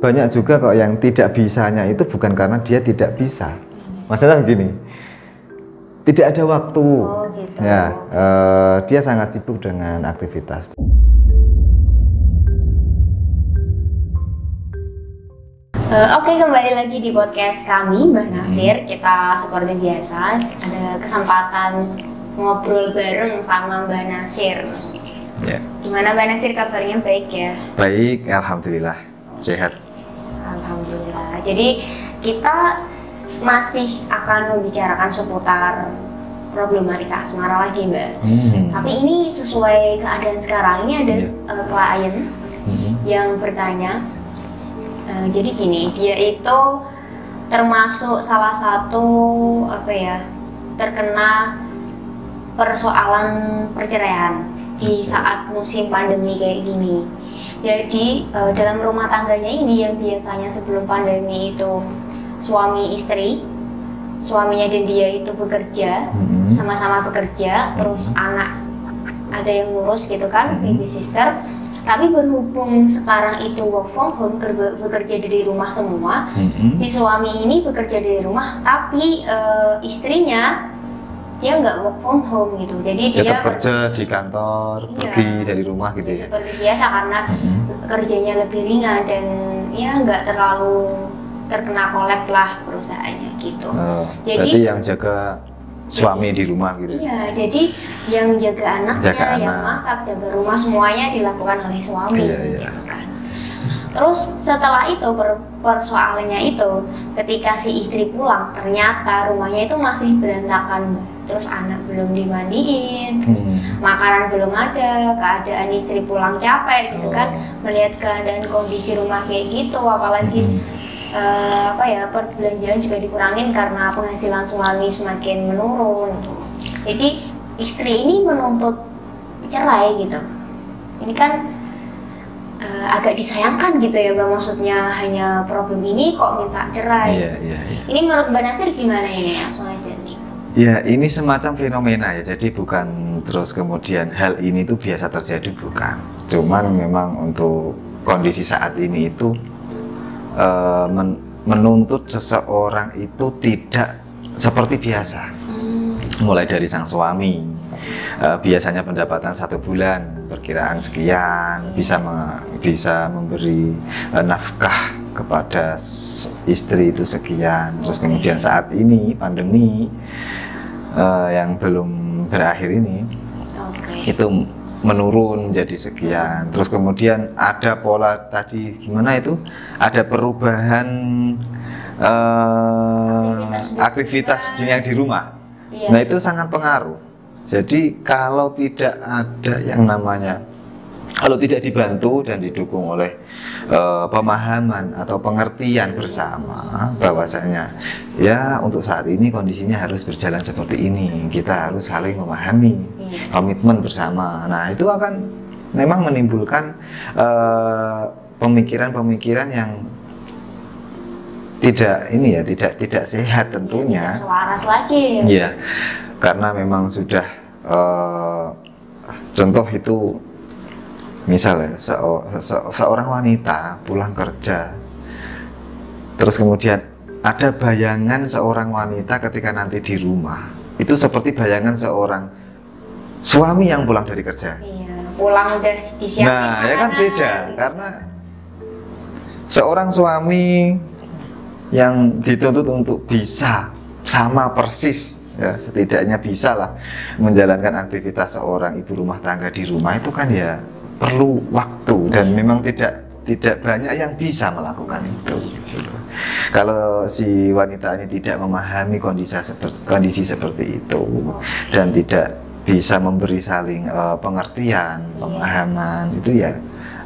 banyak juga kok yang tidak bisanya itu bukan karena dia tidak bisa. Maksudnya begini, tidak ada waktu. Oh, gitu. Ya, eh, dia sangat sibuk dengan aktivitas. Eh, Oke kembali lagi di podcast kami Mbak Nasir Kita seperti biasa ada kesempatan ngobrol bareng sama Mbak Nasir Ya, Gimana Mbak Nasir kabarnya baik ya? baik, alhamdulillah sehat. Jadi kita masih akan membicarakan seputar problematika asmara lagi Mbak Hmm. Tapi ini sesuai keadaan sekarang Ini ada Iya. eh, klien Hmm. yang bertanya eh, jadi gini dia itu termasuk salah satu apa ya terkena persoalan perceraian di saat musim pandemi kayak gini jadi eh, dalam rumah tangganya ini yang biasanya sebelum pandemi itu suami istri suaminya dan dia itu bekerja Hmm. sama-sama bekerja terus anak ada yang ngurus gitu kan Mhm. baby sister tapi berhubung sekarang itu work from home bekerja dari rumah semua Hmm. si suami ini bekerja dari rumah tapi eh, istrinya dia nggak work from home gitu jadi dia, Tetap kerja di kantor, Iya. pergi dari rumah gitu ya. seperti biasa karena Hmm. kerjanya lebih ringan dan ya nggak terlalu terkena kolab lah perusahaannya gitu Oh, Jadi- berarti yang jaga suami di rumah gitu. Iya, jadi yang jaga anaknya, Jaga yang anak. masak, jaga rumah semuanya dilakukan oleh suami, Iya, iya. gitu kan. Terus setelah itu per- persoalannya itu, ketika si istri pulang, ternyata rumahnya itu masih berantakan, Mbak. Terus anak belum dimandiin, terus Hmm. makanan belum ada, keadaan istri pulang capek, gitu Oh. kan, melihat keadaan kondisi rumah kayak gitu, apalagi Hmm. eh, apa ya perbelanjaan juga dikurangin karena penghasilan suami semakin menurun jadi istri ini menuntut cerai gitu ini kan eh, agak disayangkan gitu ya mbak maksudnya hanya problem ini kok minta cerai Iya, iya, iya. ini menurut mbak Nasir gimana ini langsung aja Ya, ini semacam fenomena ya. Jadi bukan terus kemudian hal ini tuh biasa terjadi bukan. Cuman memang untuk kondisi saat ini itu eh, men- menuntut seseorang itu tidak seperti biasa. Mulai dari sang suami, eh, biasanya pendapatan satu bulan, perkiraan sekian, bisa me- bisa memberi eh, nafkah kepada istri itu sekian. Terus kemudian saat ini pandemi eh, yang belum berakhir ini oke itu menurun jadi sekian. Terus kemudian ada pola tadi gimana itu? Ada perubahan eh, Aktivitas di- yang di rumah. iya Nah itu sangat pengaruh. Jadi kalau tidak ada yang namanya, kalau tidak dibantu dan didukung oleh eh, pemahaman atau pengertian bersama, bahwasanya ya untuk saat ini kondisinya harus berjalan seperti ini. Kita harus saling memahami, Iya. komitmen bersama. Nah itu akan memang menimbulkan eh, pemikiran-pemikiran yang tidak ini ya tidak tidak sehat tentunya. Tidak selaras lagi Iya, karena memang sudah eh, contoh itu misalnya seo- se- seorang wanita pulang kerja, terus kemudian ada bayangan seorang wanita ketika nanti di rumah itu seperti bayangan seorang suami yang pulang dari kerja. iya pulang udah disiapin Nah, ya kan beda gitu. karena seorang suami yang dituntut untuk bisa sama persis ya setidaknya bisa lah menjalankan aktivitas seorang ibu rumah tangga di rumah itu kan ya perlu waktu dan memang tidak tidak banyak yang bisa melakukan itu. Kalau si wanita ini tidak memahami kondisi seperti, kondisi seperti itu dan tidak bisa memberi saling eh, pengertian, pemahaman itu ya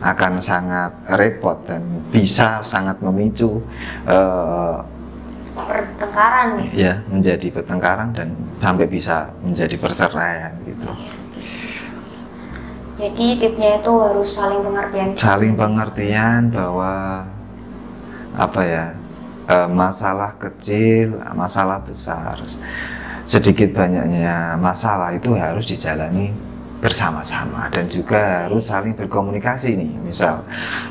akan sangat repot dan bisa sangat memicu eh, pertengkaran ya menjadi pertengkaran dan sampai bisa menjadi perceraian gitu. Jadi tipsnya itu harus saling pengertian. Saling pengertian bahwa apa ya eh, masalah kecil, masalah besar, sedikit banyaknya masalah itu harus dijalani bersama-sama dan juga harus saling berkomunikasi nih. Misal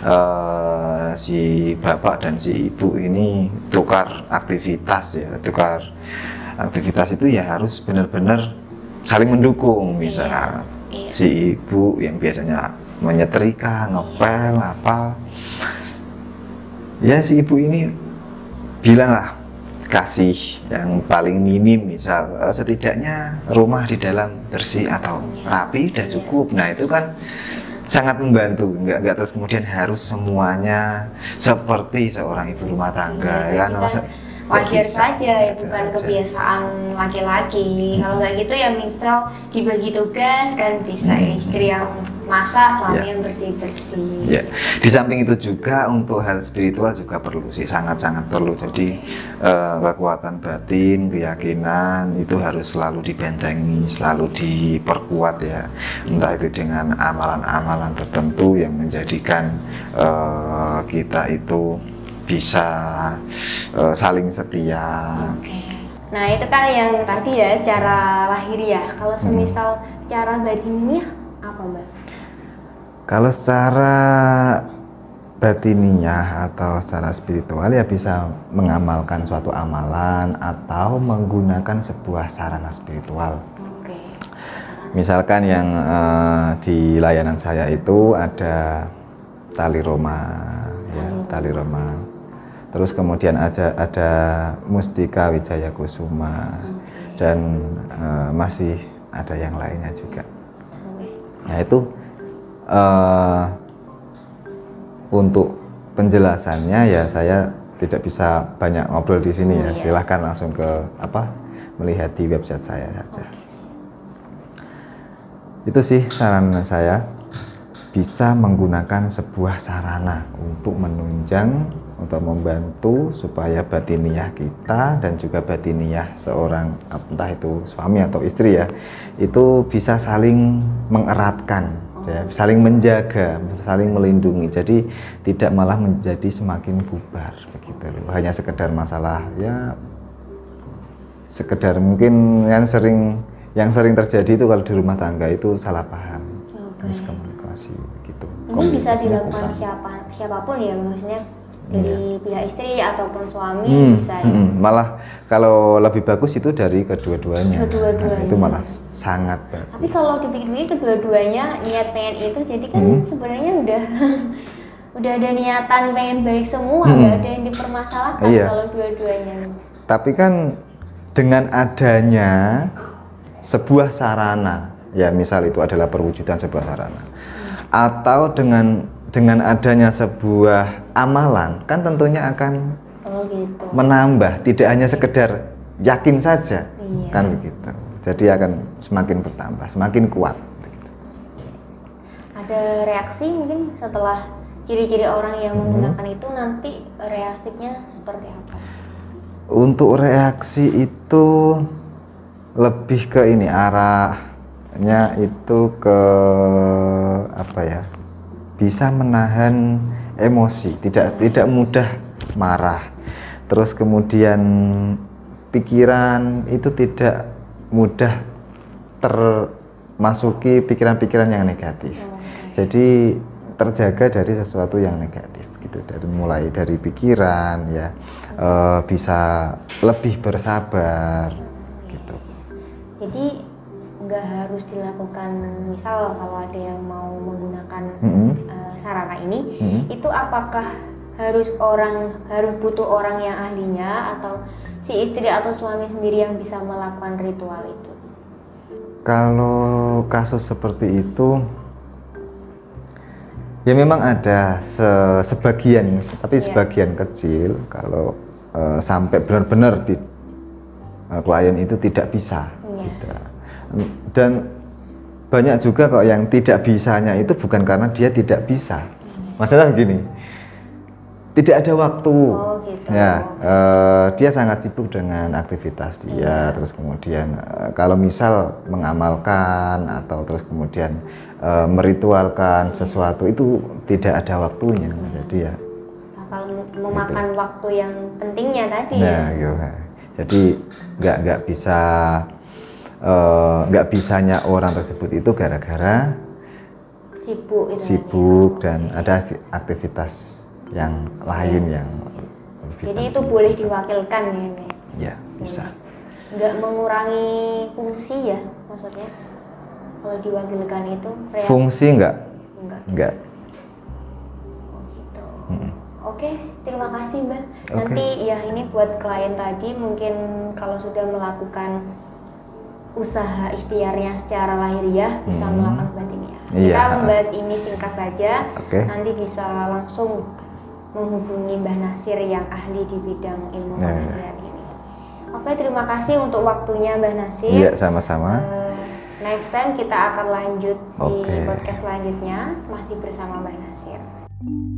eh, si bapak dan si ibu ini tukar aktivitas ya tukar aktivitas itu ya harus benar-benar saling mendukung misal Iya. si ibu yang biasanya menyetrika ngepel apa. Ya si ibu ini bilanglah kasih yang paling minim misal eh, setidaknya rumah di dalam bersih atau rapi udah cukup. Nah itu kan sangat membantu. Nggak nggak terus kemudian harus semuanya seperti seorang ibu rumah tangga Iya, ya kan wajar saja wajar itu kan kebiasaan laki-laki kalau nggak gitu ya misal dibagi tugas kan bisa Hmm. istri yang masak suami Ya. yang bersih bersih Ya, di samping itu juga untuk hal spiritual juga perlu sih, sangat-sangat perlu. Jadi eh, kekuatan batin, keyakinan itu harus selalu dibentengi, selalu diperkuat ya. Entah itu dengan amalan-amalan tertentu yang menjadikan eh, kita itu bisa eh, saling setia. Oke. Nah itu kan yang tadi ya secara lahiriah. Kalau Hmm. semisal secara batinnya apa mbak? Kalau secara batiniah atau secara spiritual ya bisa mengamalkan suatu amalan atau menggunakan sebuah sarana spiritual. Oke. Misalkan yang eh, di layanan saya itu ada tali roma, ya, tali roma. Terus kemudian ada ada Mustika Wijaya Kusuma dan eh, masih ada yang lainnya juga. Nah itu eh, untuk penjelasannya ya saya tidak bisa banyak ngobrol di sini ya. Iya. Silahkan langsung ke apa melihat di website saya saja. Itu sih saran saya bisa menggunakan sebuah sarana untuk menunjang untuk membantu supaya batiniah kita dan juga batiniah seorang entah itu suami atau istri ya itu bisa saling mengeratkan ya, saling menjaga saling melindungi. Jadi tidak malah menjadi semakin bubar begitu. Loh hanya sekedar masalah ya sekedar mungkin yang sering yang sering terjadi itu kalau di rumah tangga itu salah paham. Oke. miskomunikasi gitu. Ini bisa dilakukan siapa siapa pun ya maksudnya dari pihak istri ataupun suami Hmm, bisa ya. hmm, malah kalau lebih bagus itu dari kedua-duanya Kedua-duanya. Nah, itu malah sangat bagus Tapi kalau dipikir-pikir kedua-duanya niat pengen itu jadi kan Hmm. sebenarnya udah udah ada niatan pengen baik semua Hmm. nggak ada yang dipermasalahkan Iya. kalau dua-duanya. tapi kan dengan adanya sebuah sarana ya misal itu adalah perwujudan sebuah sarana atau dengan dengan adanya sebuah amalan kan tentunya akan Oh gitu. menambah tidak hanya sekedar yakin saja Iya. kan begitu jadi akan semakin bertambah semakin kuat Ada reaksi mungkin setelah ciri-ciri orang yang Hmm. menggunakan itu nanti reaksinya seperti apa? Untuk reaksi itu lebih ke ini arahnya itu ke apa ya? Bisa menahan emosi, tidak tidak mudah marah. Terus kemudian pikiran itu tidak mudah termasuki pikiran-pikiran yang negatif. Oke. Jadi terjaga dari sesuatu yang negatif gitu dari mulai dari pikiran ya eh, bisa lebih bersabar gitu. Jadi nggak harus dilakukan misal kalau ada yang mau menggunakan eh, sarana ini Mm-mm. itu apakah harus orang harus butuh orang yang ahlinya atau si istri atau suami sendiri yang bisa melakukan ritual itu? Kalau kasus seperti itu ya memang ada se- sebagian tapi Iya. sebagian kecil kalau eh, sampai benar-benar di eh, klien itu tidak bisa Iya. tidak. dan banyak juga kok yang tidak bisanya itu bukan karena dia tidak bisa maksudnya begini tidak ada waktu Oh gitu. ya eh, dia sangat sibuk dengan aktivitas dia Iya. terus kemudian eh, kalau misal mengamalkan atau terus kemudian eh, meritualkan sesuatu itu tidak ada waktunya jadi ya Bakal memakan waktu yang pentingnya tadi Nah, ya. gitu. jadi nggak nggak bisa eh, nggak bisanya orang tersebut itu gara-gara sibuk sibuk dan ada aktivitas yang lain yang lebih jadi itu boleh diwakilkan ya ya bisa. Nggak mengurangi fungsi ya maksudnya? Kalau diwakilkan itu reaksi fungsi nggak? Nggak. Oh, gitu. Oke, terima kasih Mbak. Oke. Nanti ya ini buat klien tadi mungkin kalau sudah melakukan usaha ikhtiarnya secara lahiriah bisa Hmm. melakukan batiniah. Iya. Kita membahas ini singkat saja. Oke. Nanti bisa langsung menghubungi Mbah Nasir yang ahli di bidang ilmu Ya. penghasilan ini. Oke, terima kasih untuk waktunya Mbah Nasir. iya sama-sama Eh, next time kita akan lanjut di Oke. podcast selanjutnya masih bersama Mbak Nasir.